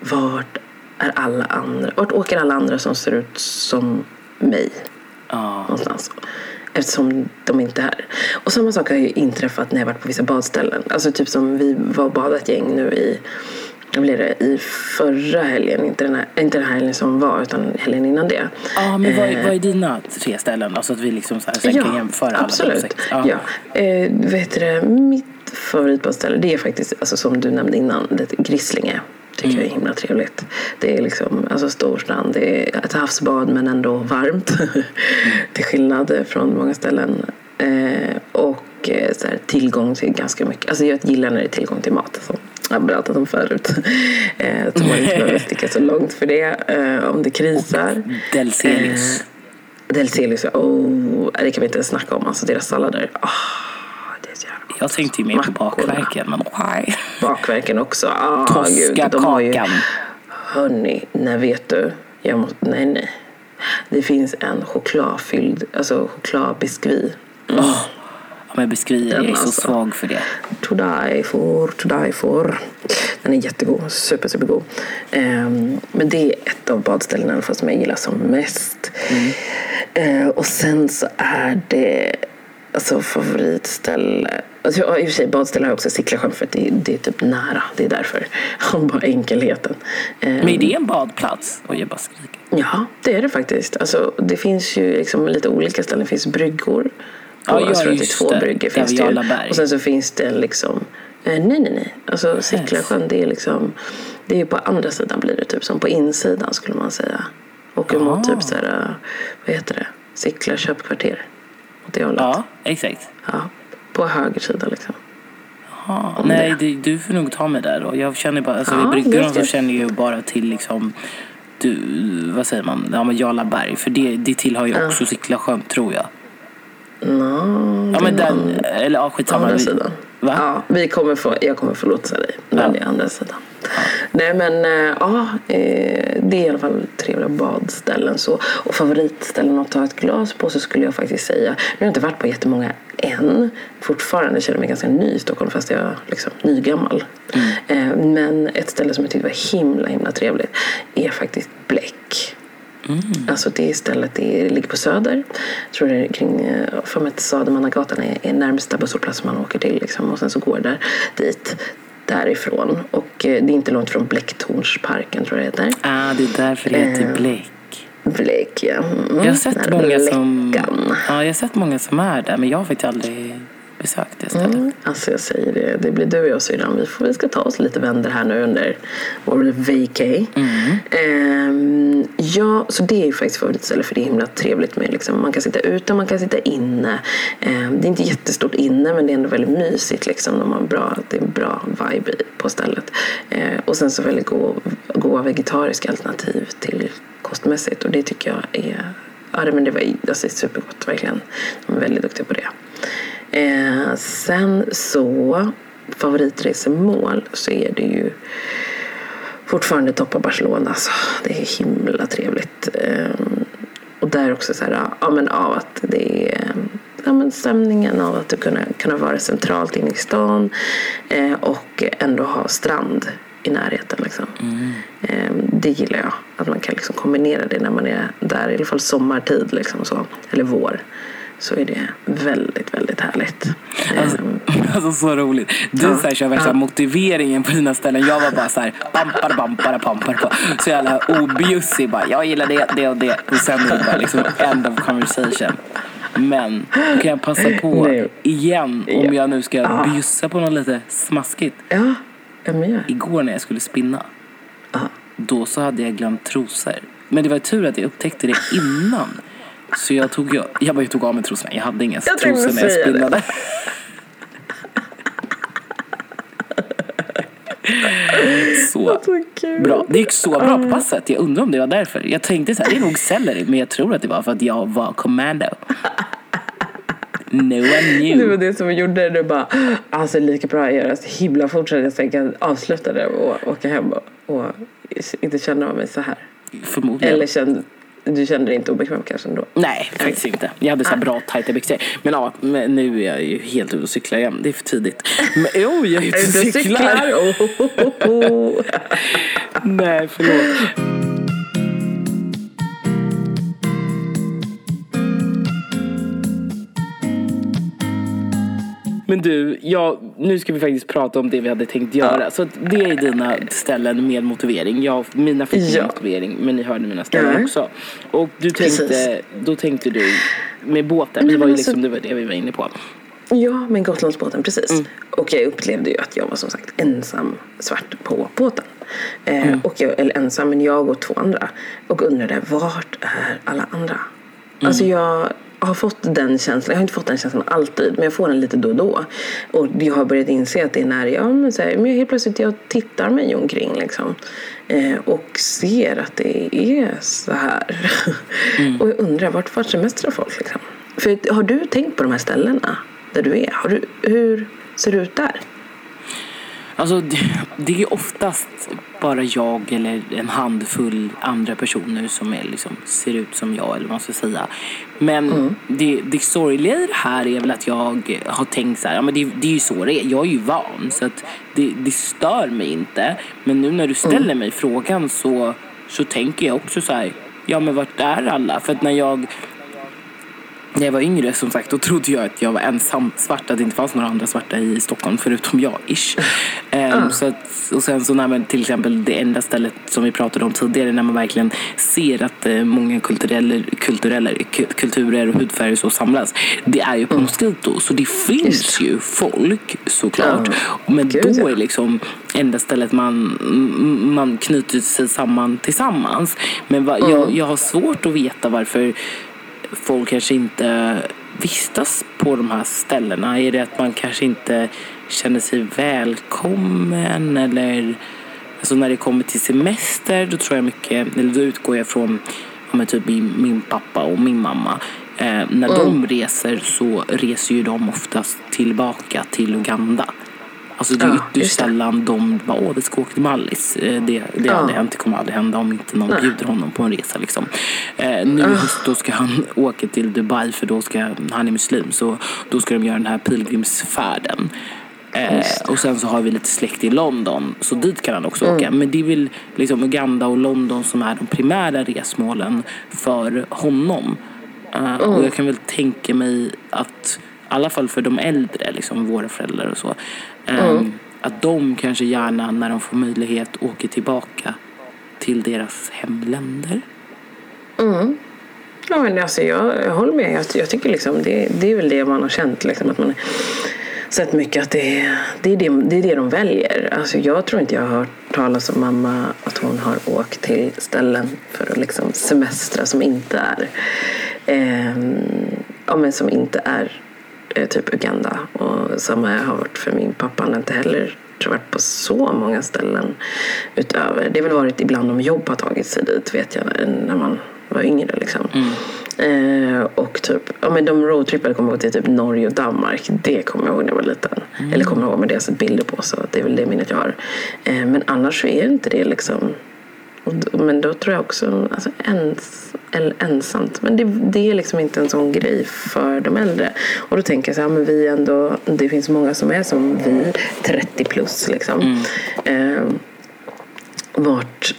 Vart är alla andra? Vart åker alla andra som ser ut som mig? Ja. någonstans. Eftersom de inte är här. Och samma sak har ju inträffat när jag varit på vissa badställen. Alltså typ som vi var och badade ett gäng nu i vad blev det, i förra helgen. Inte den, här, inte den här helgen som var, utan helgen innan det. Ja, men vad, är- Eh, vad är dina tre ställen? Alltså att vi liksom så här, sen kan jämföra alla absolut. sex. Ja. Eh, vet du, det, mitt favoritbadställe det är faktiskt, alltså, som du nämnde innan, det är Grislinge. tycker Mm. jag är himla trevligt. Det är liksom, alltså storstrand, det är ett havsbad men ändå varmt. till skillnad från många ställen. Eh, och eh, så här, tillgång till ganska mycket. Alltså jag gillar när det är tillgång till mat. Alltså. Har berättat om förut. Eh, att man inte behöver sticka så långt för det. Eh, om det krisar. Delcelius. Eh, Delcelius, oh, det kan vi inte ens snacka om. Alltså deras sallader. Gott. jag tänkte ju mer på bakverken, men nej. Bakverken också. Ah, ju, Toskakakan. hörni, nej vet du. Jag måste, nej, nej. Det finns en chokladfylld, alltså chokladbiskvi. Ja, men beskriver, jag är så alltså. svag för det. To die for, to die for. Den är jättegod, super, supergod. Um, men det är ett av badställena i alla fall som jag gillar som mest. Eh, och sen så är det alltså favoritställe. Alltså, jag, I och för sig badställe har jag också Sicklasjön för att det, det är typ nära. Det är därför. Bara enkelheten. Ehm, Men är det en badplats? Och jag bara skriker. Ja, det är det faktiskt. Alltså, det finns ju liksom lite olika ställen. Det finns bryggor. På, ja, jag tror att det är två det. bryggor. Finns vid det ju. Och sen så finns det liksom Eh, nej, nej, nej. Alltså Sicklasjön, det är liksom... Det är på andra sidan blir det typ som på insidan skulle man säga. Och mot Ah. typ så här, vad heter det? Sickla köpkvarter. Åt det hållet. Ja, exakt. Ja, på höger sida liksom. Om nej, det. du får nog ta mig där då. Jag känner bara, alltså Ja, i Bryggan så känner jag ju bara till liksom du, vad säger man, ja men Jarlaberg. För det, det tillhör ju också Sicklasjön tror jag. Nå, Ja men den, an- eller ja skitsamma. andra sidan. Va? Ja, vi kommer få, jag kommer lotsa dig. Men Ja. det är andra sidan. Nej men eh, ja, eh, det är i alla fall trevliga badställen. Så. Och favoritställen att ta ett glas på så skulle jag faktiskt säga. Nu har inte varit på jättemånga än. Fortfarande känner mig ganska ny i Stockholm fast jag är liksom nygammal. Eh, men ett ställe som jag tyckte var himla himla trevligt är faktiskt Bläck. Alltså det stället det ligger på Söder. Jag tror det är kring, eh, för mig att Södermannagatan är, är närmsta busshållplats man åker till. Liksom. Och sen så går det där dit därifrån. Och eh, det är inte långt från Blecktornsparken tror jag det heter. Ah, det är därför det heter Eh, Bläck. Bleck ja. Mm, Jag har sett många som, ja, jag har sett många som är där men jag har faktiskt aldrig besökt det stället. Mm, alltså jag säger det, det blir du och jag syrran. Vi, får- vi ska ta oss lite vänder här nu under vår vacay. Ehm, ja, så det är ju faktiskt favoritställe för det är himla trevligt med liksom, man kan sitta ute, man kan sitta inne. Ehm, det är inte jättestort inne men det är ändå väldigt mysigt liksom. De har bra, det är en bra vibe på stället. Ehm, och sen så väldigt goda, vegetariska alternativ till kostmässigt och det tycker jag är Ja, det- men det var alltså, supergott verkligen. De är väldigt duktiga på det. Eh, sen så, favoritresemål så är det ju fortfarande toppa Barcelona. Alltså, det är himla trevligt. Eh, och där också så här, ja men av att det är ja, men stämningen av att du kunna, kunna vara centralt inne i stan eh, och ändå ha strand i närheten. Liksom. Eh, det gillar jag, att man kan liksom kombinera det när man är där, i alla fall sommartid liksom så, eller vår. Så är det väldigt, väldigt härligt. Alltså, Eh, alltså så roligt. Du Ja. så här, kör värsta Ja. motiveringen på dina ställen. Jag var bara så här, bampar, bampar, bampar på. Så jävla objussig bara. Jag gillar det, det och det. Och sen är det bara liksom end of conversation. Men då kan jag passa på Nej. igen om Ja. jag nu ska Ja. bjussa på något lite smaskigt. ja, ja. Igår när jag skulle spinna, då så hade jag glömt trosor. Men det var tur att jag upptäckte det innan. Så jag tog, jag, jag bara tog av mig trosorna. Jag hade inga Jag trosor när jag spinnade. Så bra. Det gick så bra på passet. Jag undrar om det var därför. Jag tänkte så här, det är nog selleri. Men jag tror att det var för att jag var commando. No one Det var knew. det som gjorde det. Du bara, alltså lika bra att göra så himla fort så att jag kan avsluta det och åka hem och, och inte känna mig så här. Förmodligen. Eller kände, du kände dig inte obekväm kanske ändå? Nej, faktiskt inte. Jag hade så här bra tajta byxor. Men ja, men nu är jag ju helt ute och cyklar igen. Det är för tidigt. Men jo, jag är ute och cyklar. Oh, oh, oh, oh. Nej, förlåt. Men du, ja, nu ska vi faktiskt prata om det vi hade tänkt göra. Så att det är dina ställen med motivering. Jag, mina fick Ja. motivering, men ni hörde mina ställen Nej. också. Och du tänkte, Precis. då tänkte du med båten, Nej, var ju men liksom, alltså- det var det vi var inne på. Ja, men Gotlandsbåten, precis. Och jag upplevde ju att jag var som sagt ensam svart på båten. Eh, och jag, eller ensam, men jag och två andra. Och undrade, vart är alla andra? Alltså jag har fått den känslan, jag har inte fått den känslan alltid, men jag får den lite då och då. Och jag har börjat inse att det är när jag, men så här, men helt plötsligt jag tittar mig omkring liksom. Eh, och ser att det är så här. och jag undrar, vart, vart semestrar folk liksom? För har du tänkt på de här ställena där du är? Har du, hur ser det ut där? Alltså det, det är oftast bara jag eller en handfull andra personer som är, liksom, ser ut som jag eller vad man ska säga. Men det, det sorgliga i det här är väl att jag har tänkt så här, ja men det, det är ju så det är. Jag är ju van så att det, det stör mig inte. Men nu när du ställer mig frågan så, så tänker jag också så här, ja men vart är alla? För att när jag när jag var yngre som sagt, då trodde jag att jag var ensam svart, att det inte fanns några andra svarta i Stockholm förutom jag, ish. Um, så att, och sen så när man till exempel det enda stället som vi pratade om tidigare, när man verkligen ser att uh, många kulturella, kulturella, kulturer och hudfärger så samlas, det är ju på mm. Mosquito. Så det finns ju folk såklart. Ja. Men Gud, då är liksom enda stället man, man knyter sig samman tillsammans. Men va, mm. jag, jag har svårt att veta varför folk kanske inte vistas på de här ställena? Är det att man kanske inte känner sig välkommen eller alltså när det kommer till semester då tror jag mycket, eller då utgår jag från ja, typ min, min pappa och min mamma. Eh, när mm. de reser så reser ju de oftast tillbaka till Uganda. Alltså det är ja, ytterst sällan de bara, åh vi ska åka till Mallis. Eh, det, det har aldrig hänt, det kommer aldrig hända om inte någon Nej. bjuder honom på en resa liksom. Eh, nu höst då ska han åka till Dubai för då ska, han är muslim, så då ska de göra den här pilgrimsfärden. Eh, och sen så har vi lite släkt i London, så dit kan han också mm. åka. Men det är väl liksom Uganda och London som är de primära resmålen för honom. Eh, mm. Och jag kan väl tänka mig att i alla fall för de äldre, liksom våra föräldrar och så. Mm. Att de kanske gärna när de får möjlighet åker tillbaka till deras hemländer. Mm. Ja, men alltså jag, jag håller med. Jag, jag tycker liksom det, det är väl det man har känt. Liksom, att man sett mycket att det, det, är det, det är det de väljer. Alltså jag tror inte jag har hört talas om mamma att hon har åkt till ställen för att liksom semestra som inte är eh, ja, men som inte är typ Uganda. Och samma har varit för min pappa. Han har inte heller tror varit på så många ställen utöver. Det har väl varit ibland om jobb har tagit sig dit vet jag när man var yngre liksom. Mm. Eh, och typ, ja men de roadtrippade kommer jag ihåg till typ Norge och Danmark. Det kommer jag ihåg när jag var liten. Mm. Eller kommer jag ihåg med det jag sett bilder på så det är väl det minnet jag har. Eh, men annars så är inte det liksom men då tror jag också, alltså ens, eller ensamt, men det, det, är liksom inte en sån grej för de äldre. Och då tänker jag så här, men vi ändå, det finns många som är som vi, 30 plus liksom. Mm. Eh, vart,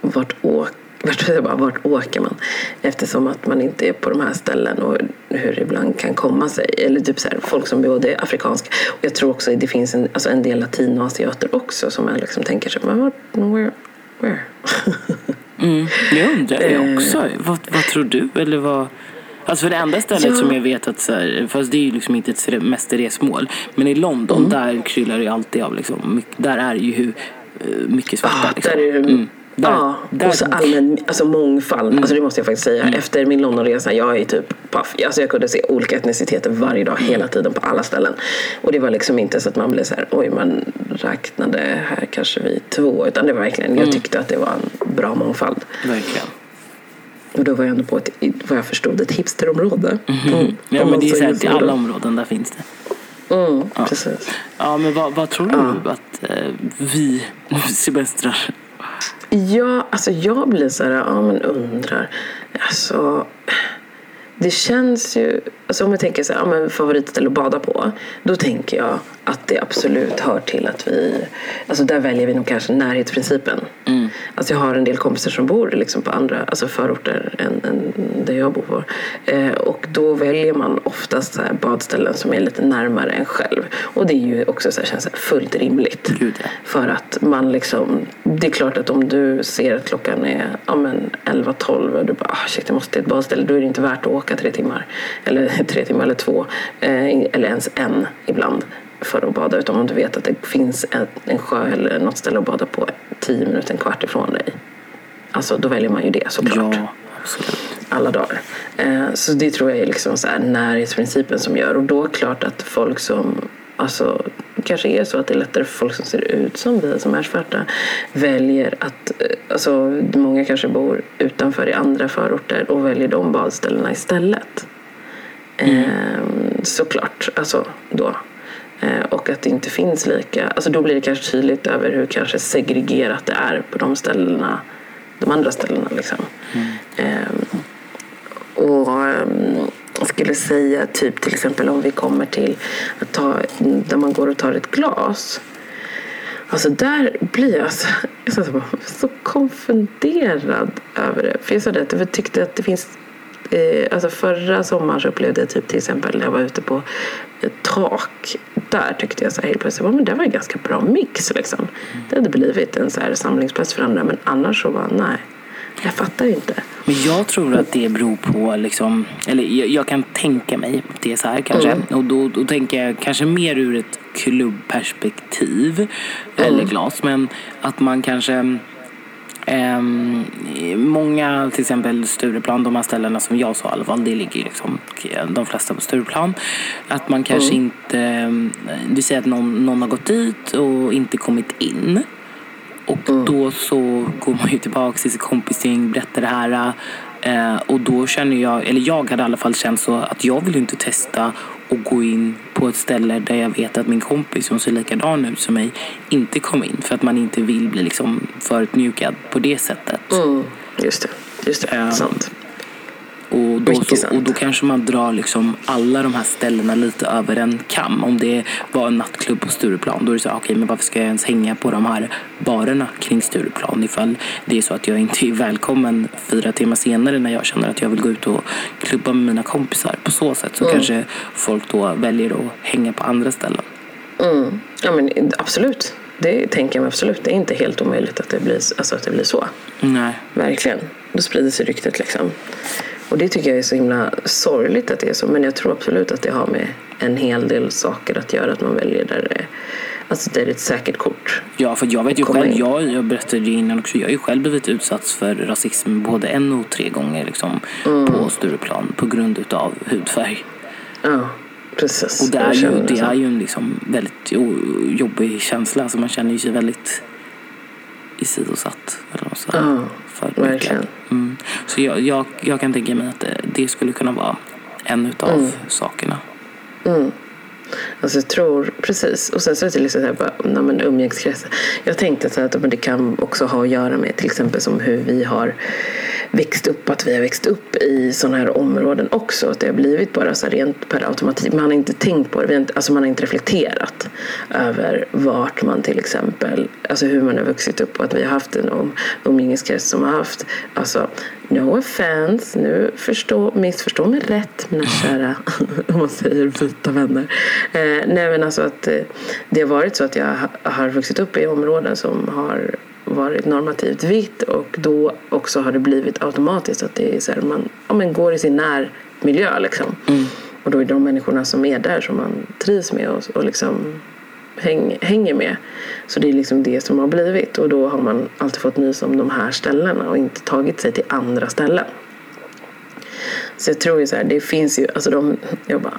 vart, åk, vart, bara, vart åker man? Eftersom att man inte är på de här ställen och hur det ibland kan komma sig. Eller typ så här, folk som både afrikanska och jag tror också att det finns en, alltså en del latinoasiater också som jag liksom tänker så men where, where? mm, jag undrar det eh. också. vad, vad tror du? Eller vad... Alltså för det enda stället ja. som jag vet att, så här, fast det är ju liksom inte ett mästerresmål, men i London mm. där kryllar det alltid av liksom, där är ju hur eh, mycket svarta. Ah, liksom. där är det, mm. Där, ja, där. och så allmän alltså mångfald. Mm. Alltså det måste jag faktiskt säga. Mm. Efter min Londonresa, jag är typ paff. Alltså jag kunde se olika etniciteter varje dag, mm. hela tiden, på alla ställen. Och det var liksom inte så att man blev så här, oj man räknade här kanske vi två. Utan det var verkligen, jag mm. tyckte att det var en bra mångfald. Verkligen. Och då var jag ändå på ett, vad jag förstod, ett hipsterområde. Mm. Mm. Ja men det är så här, i alla områden där finns det. Mm, ja. Precis. Ja men vad, vad tror du ja. att eh, vi semestrar Ja, alltså jag blir så här, ja men undrar. Alltså, det känns ju, alltså om jag tänker så här, ja, men favoritställe att bada på. Då tänker jag att det absolut hör till att vi, alltså där väljer vi nog kanske närhetsprincipen. Mm. Alltså jag har en del kompisar som bor liksom på andra alltså förorter än, än där jag bor. På. Eh, och då väljer man oftast så här badställen som är lite närmare en själv. Och det är ju också så här, känns fullt rimligt. Gud. För att man liksom, det är klart att om du ser att klockan är ja, 11-12 och du bara ah, shit jag måste till ett badställe. Då är det inte värt att åka tre timmar. Eller tre timmar eller två. Eh, eller ens en ibland för att bada utan om du vet att det finns en, sjö eller något ställe att bada på tio minuter, en kvart ifrån dig. Alltså då väljer man ju det såklart. Ja, absolut. Alla dagar. Eh, så det tror jag är liksom så här närhetsprincipen som gör. Och då är det klart att folk som Alltså, kanske är så att det är lättare för folk som ser ut som vi som är svarta väljer att, eh, alltså många kanske bor utanför i andra förorter och väljer de badställena istället. Mm. Eh, såklart, alltså då. Eh, och att det inte finns lika, alltså då blir det kanske tydligt över hur kanske segregerat det är på de ställena, de andra ställena liksom. Mm. Ehm, och ehm, skulle säga typ till exempel om vi kommer till att ta, där man går och tar ett glas. Alltså där blir jag så, jag så, så konfunderad över det. För jag sa det, jag tyckte att det finns eh, alltså förra sommaren så upplevde jag typ till exempel när jag var ute på tak. Där tyckte jag så här helt plötsligt, att det var en ganska bra mix liksom. Det hade blivit en så här samlingsplats för andra men annars så var nej. Jag fattar inte. Men jag tror att det beror på, liksom, eller jag, jag kan tänka mig det är så här kanske. Mm. Och då, då tänker jag kanske mer ur ett klubbperspektiv Mm. eller glas. Men att man kanske Ehm, många, till exempel Stureplan, de här ställena som jag sa i alla fall, det ligger liksom de flesta på Stureplan. Att man kanske Mm. inte, ehm, du säger att någon, någon har gått dit och inte kommit in. Och Mm. då så går man ju tillbaka till sitt kompisgäng, berättar det här. Eh, och då känner jag, eller jag hade i alla fall känt så att jag vill ju inte testa och gå in på ett ställe där jag vet att min kompis som ser likadan ut som mig inte kom in. För att man inte vill bli liksom förutmjukad på det sättet. Mm, just det, just det. Ja. Sant. Och då, så, och då kanske man drar liksom alla de här ställena lite över en kam. Om det var en nattklubb på Stureplan, då är det så okej, men varför ska jag ens hänga på de här barerna kring Stureplan ifall det är så att jag inte är välkommen fyra timmar senare när jag känner att jag vill gå ut och klubba med mina kompisar. På så sätt så kanske folk då väljer att hänga på andra ställen. Mm. Ja, men absolut. Det tänker jag mig absolut. Det är inte helt omöjligt att det blir, alltså att det blir så. Nej. Verkligen. Då sprider sig ryktet liksom. Och det tycker jag är så himla sorgligt att det är så. Men jag tror absolut att det har med en hel del saker att göra. Att man väljer där det, alltså där det är ett säkert kort. Ja, för jag vet ju själv, in. jag, jag berättade ju innan också, jag har ju själv blivit utsatt för rasism både en och tre gånger liksom, Mm. på Stureplan på grund utav hudfärg. Ja, precis. Och det är ju, det är ju en liksom väldigt jo- jobbig känsla, alltså man känner ju sig väldigt isidosatt. Eller man säger. Ja, Förödmjukad. verkligen. Mm. Så jag, jag, jag kan tänka mig att det, skulle kunna vara en utav Mm. sakerna. Alltså jag tror, precis. Och sen så är det liksom så här, bara, nej, men umgängskretsen. Jag tänkte så här att men det kan också ha att göra med till exempel som hur vi har växt upp, att vi har växt upp i sådana här områden också. Att det har blivit bara så här rent per automatik. Man har inte tänkt på det, vi har inte, alltså man har inte reflekterat över vart man till exempel, alltså hur man har vuxit upp och att vi har haft en umgängeskrets som har haft, alltså no offense, nu förstå, missförstå mig rätt mina kära, om man säger vita vänner. Eh, nej men alltså att eh, det har varit så att jag ha- har vuxit upp i områden som har varit normativt vitt och då också har det blivit automatiskt att det är så här, man ja, men går i sin närmiljö liksom. Och då är det de människorna som är där som man trivs med och, och liksom häng, hänger med. Så det är liksom det som har blivit och då har man alltid fått nys om de här ställena och inte tagit sig till andra ställen. Så jag tror ju så här, det finns ju, alltså de, jag bara,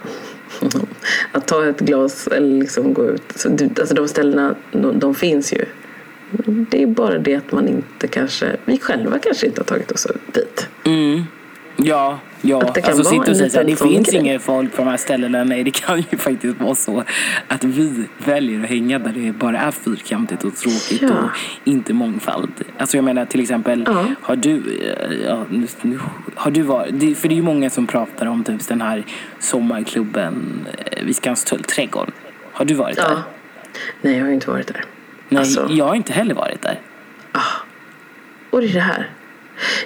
att ta ett glas eller liksom gå ut, så alltså de ställena, de, de finns ju. Det är bara det att man inte kanske, vi själva kanske inte har tagit oss dit. Mm. Ja, ja. Att det kan alltså sitta och säga det finns grej. inget folk på de här ställena. Nej, det kan ju faktiskt vara så att vi väljer att hänga där det bara är fyrkantigt och tråkigt Ja. och inte mångfald. Alltså jag menar till exempel, Ja. har du, eh, ja, nu, nu, har du varit, för det är ju många som pratar om typ den här sommarklubben eh, vid Skanstull, trädgården. Har du varit där? Nej, jag har inte varit där. Nej, Alltså- jag har inte heller varit där. Och det är det här.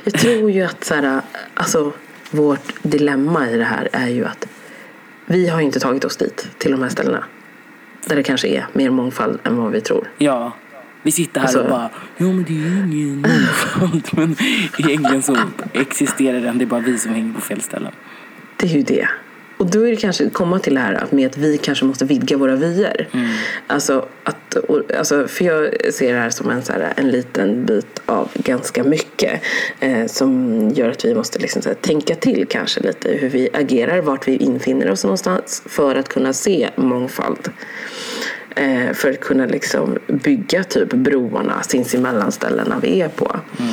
Jag tror ju att så här, alltså, vårt dilemma i det här är ju att vi har inte tagit oss dit, till de här ställena. Där det kanske är mer mångfald än vad vi tror. Ja. Vi sitter här Alltså- och bara, ja men det är ingen mångfald. men egentligen så existerar den, det är bara vi som hänger på fel ställen. Det är ju det. Och då är det kanske komma till det här med att vi kanske måste vidga våra vyer. Alltså, att, och, alltså, för jag ser det här som en, så här, en liten bit av ganska mycket. Eh, som gör att vi måste liksom, så här, tänka till kanske lite hur vi agerar, vart vi infinner oss någonstans för att kunna se mångfald. Eh, för att kunna liksom bygga typ broarna sinsemellan ställena vi är på. Eh,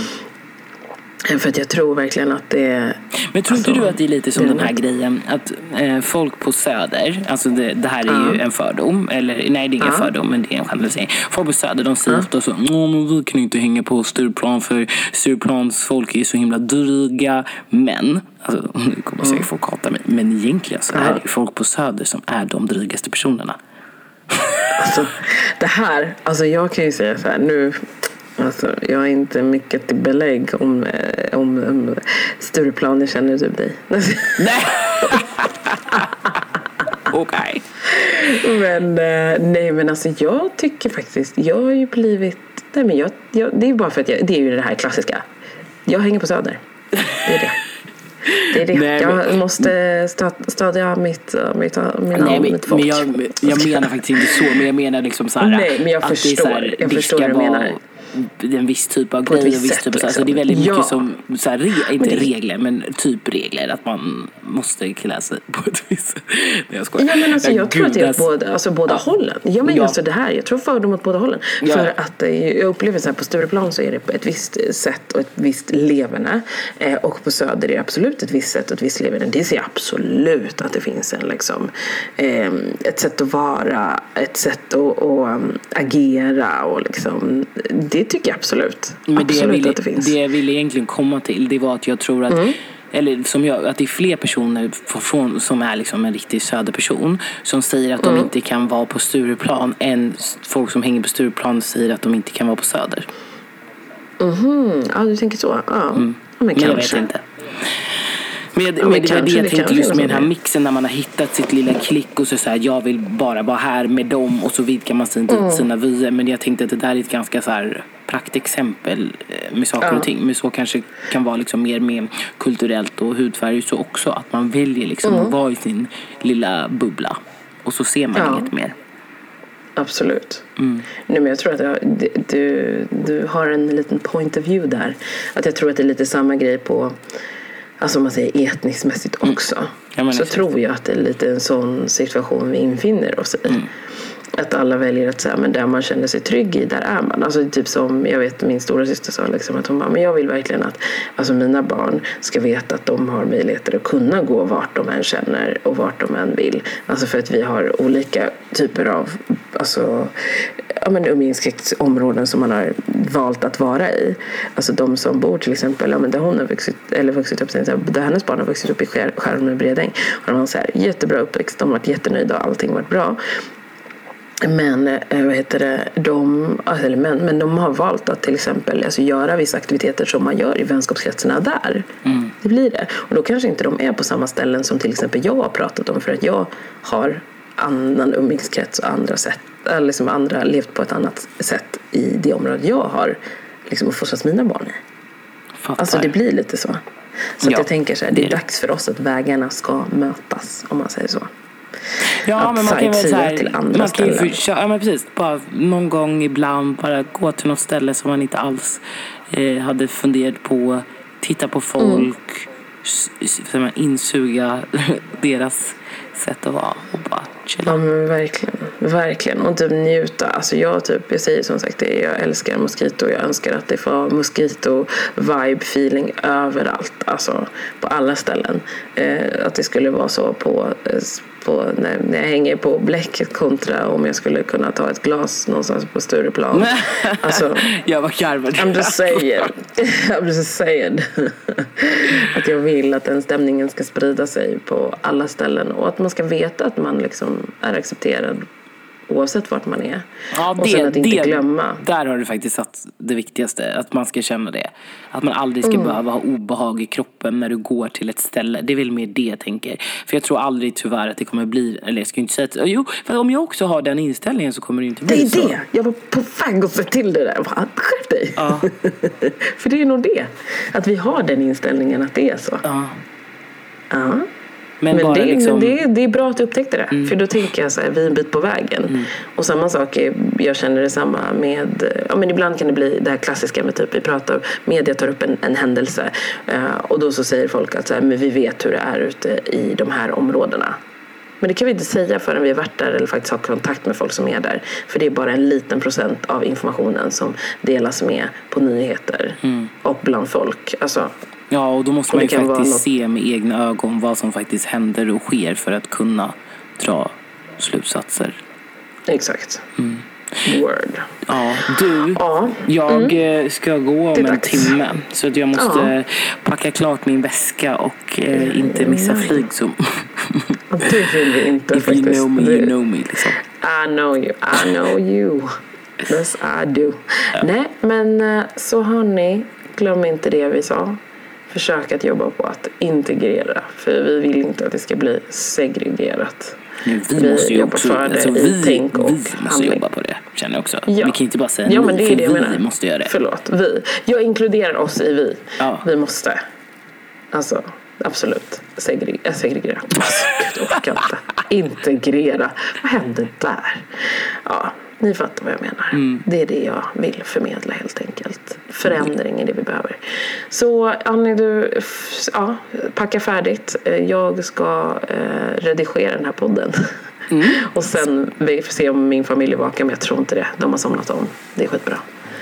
För att jag tror verkligen att det Men tror inte Alltså, du att det är lite som är den här lätt. grejen att eh, folk på Söder, alltså det, det här är ju en fördom, eller nej det är ingen Ja. fördom men det är en generalisering. Folk på Söder de säger ofta så, Åh, men vi kan inte hänga på Stureplan för Stureplans folk är så himla dryga. Men, alltså, nu kommer säkert folk hata mig, men egentligen så är det folk på Söder som är de drygaste personerna. Alltså, det här, alltså jag kan ju säga så här nu. Alltså, jag har inte mycket till belägg om, om, om Stureplan. Jag känner typ dig. Nej! Okej. Men eh, nej men alltså jag tycker faktiskt, jag har ju blivit, nej men jag, jag, det är bara för att jag, det är ju det här klassiska. Jag hänger på Söder. Det är det. Det är det. Nej, jag men- måste stödja mitt, mitt, mina, Nej, men, mitt folk. men jag, jag menar faktiskt inte så, men jag menar liksom så här, Nej, men jag förstår. här, Jag förstår vad du menar. En viss typ av grej och viss typ liksom. Det är väldigt mycket Ja. som, så här, re, inte det- regler, men typ regler. Att man måste klä sig på ett visst sätt. Nej, jag skojar. Ja, men alltså, jag tror att det är åt båda, alltså, båda hållen. Ja, men Ja. alltså det här, jag tror fördom åt båda hållen. Ja. För att eh, jag upplever så här, på Stureplan så är det på ett visst sätt och ett visst leverne. Eh, och på Söder är det absolut ett visst sätt och ett visst leverne. Det ser jag absolut att det finns en liksom, eh, ett sätt att vara, ett sätt att, att agera och liksom, det tycker jag absolut. Men det jag, absolut ville, att det finns. det jag ville egentligen komma till det var att jag tror att Mm. Eller som jag, att det är fler personer från, som är liksom en riktig söderperson som säger att de Mm. inte kan vara på Stureplan än folk som hänger på Stureplan säger att de inte kan vara på Söder. Mhm, ja, du tänker så. Ja, ja men, Men jag vet kanske. inte. Men, jag, men men det var det kanske jag det tänkte just med den här något. mixen när man har hittat sitt lilla klick och så säger jag vill bara vara här med dem och så vidgar man sin, Mm. sina vyer. Men jag tänkte att det där är ett ganska så här praktexempel eh, med saker Ja. och ting. Men så kanske kan vara liksom mer med kulturellt och hudfärg så också. Att man väljer liksom att vara i sin lilla bubbla. Och så ser man Mm. Ja. inget mer. Absolut. Mm. Nej, men jag tror att jag, du, du har en liten point of view där. Att jag tror att det är lite samma grej på, alltså man säger etniskt mässigt också. Mm. Ja, men så tror jag att det är lite en sån situation vi infinner oss i. Mm. Att alla väljer att säga, men där man känner sig trygg i, där är man. Alltså typ som, jag vet min stora syster sa liksom att hon bara, men jag vill verkligen att alltså mina barn ska veta att de har möjligheter att kunna gå vart de än känner och vart de än vill. Alltså för att vi har olika typer av alltså, ja, men umgängesområden som man har valt att vara i. Alltså de som bor till exempel, ja, men där hon har vuxit, eller vuxit upp, där hennes barn har vuxit upp i Skär- Skärholmen och Bredäng. Och de har så här, jättebra uppväxt, de har varit jättenöjda och allting har varit bra. Men, eh, vad heter det, de, eller men, men de har valt att till exempel alltså, göra vissa aktiviteter som man gör i vänskapskretsarna där. Det blir det. Och då kanske inte de är på samma ställen som till exempel jag har pratat om för att jag har annan umgängeskrets och andra sätt, eller liksom andra levt på ett annat sätt i det området jag har liksom uppfostrat mina barn i. Fattar. Alltså det blir lite så. Så Ja, jag tänker så här, det är det. dags för oss att vägarna ska mötas om man säger så. Ja, att men man kan väl så här, till andra man kan ju försöka, ja men precis, bara någon gång ibland bara gå till något ställe som man inte alls eh, hade funderat på, titta på folk, s- så man insuga deras sätt att vara och bara chilla. Ja men verkligen, verkligen. Och typ njuta. Alltså jag typ, jag säger som sagt det, jag älskar Mosquito. Jag önskar att det får Mosquito vibe feeling överallt. Alltså på alla ställen. Eh, att det skulle vara så på, eh, på när, när jag hänger på Bläcket kontra om jag skulle kunna ta ett glas någonstans på Stureplan. Alltså, jag var garvad. I'm just saying. I'm just saying. att jag vill att den stämningen ska sprida sig på alla ställen och att man ska veta att man liksom är accepterad oavsett vart man är. Ja, och sen att inte glömma. Där har du faktiskt satt det viktigaste, att man ska känna det. Att man aldrig ska Mm. behöva ha obehag i kroppen när du går till ett ställe. Det är väl mer det jag tänker. För jag tror aldrig tyvärr att det kommer bli, eller jag ska inte säga att, jo, för om jag också har den inställningen så kommer det inte bli Det är så. det! Jag var på väg att säga till det där. Bara, Skärp dig! Ja. För det är nog det. Att vi har den inställningen att det är så. Ja. Ja. Men, Men, det, liksom, men det, är- det är bra att du upptäckte det. För då tänker jag så här, vi är en bit på vägen. Och samma sak, är, jag känner detsamma med, ja men ibland kan det bli det här klassiska med typ, vi pratar, media tar upp en, en händelse. eh, och då så säger folk att så här, men vi vet hur det är ute i de här områdena. Men det kan vi inte säga förrän vi har varit där eller faktiskt har kontakt med folk som är där. För det är bara en liten procent av informationen som delas med på nyheter och bland folk. Alltså, Ja, och då måste Och man ju faktiskt se med egna ögon vad som faktiskt händer och sker för att kunna dra slutsatser. exakt. Mm. Word. Ja, du. Ja. Jag eh, ska gå om en timme. Så att jag måste Ja. packa klart min väska och eh, inte missa Nej. flyg. Så. Det vill vi inte If you faktiskt. know me, you know me. Liksom. I know you, I know you. Yes I do. Nej, men eh, så hörni, glöm inte det vi sa. Försök att jobba på att integrera. För vi vill inte att det ska bli segregerat. Men vi, Vi måste ju också, för det alltså, vi, tänk och vi måste handling. jobba på det, känner jag också. Ja. Vi kan inte bara säga ja, men det är för det jag vi menar. måste göra det. Förlåt, vi. Jag inkluderar oss i vi. Ja. Vi måste. Alltså, absolut. Segre- äh, segregera. Alltså, gud, jag orkar inte. Integrera. Vad hände där? Ja, ni fattar vad jag menar. Mm. Det är det jag vill förmedla helt enkelt. Förändring är det vi behöver. Så Annie, du ja, packa färdigt. Jag ska eh, redigera den här podden. Mm. Och sen vi får se om min familj är vaken, men jag tror inte det. De har somnat om. Det är skitbra.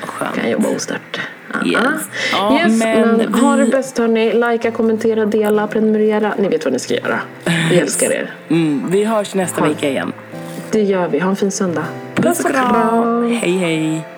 Skönt. Kan jobba ostört. Aha. Yes. Ja, yes, men, men ha det vi- bäst hörni. Likea, kommentera, dela, prenumerera. Ni vet vad ni ska göra. Vi älskar er. Mm, vi hörs nästa vecka igen. Det gör vi. Ha en fin söndag. Puss och kram! Hej hej!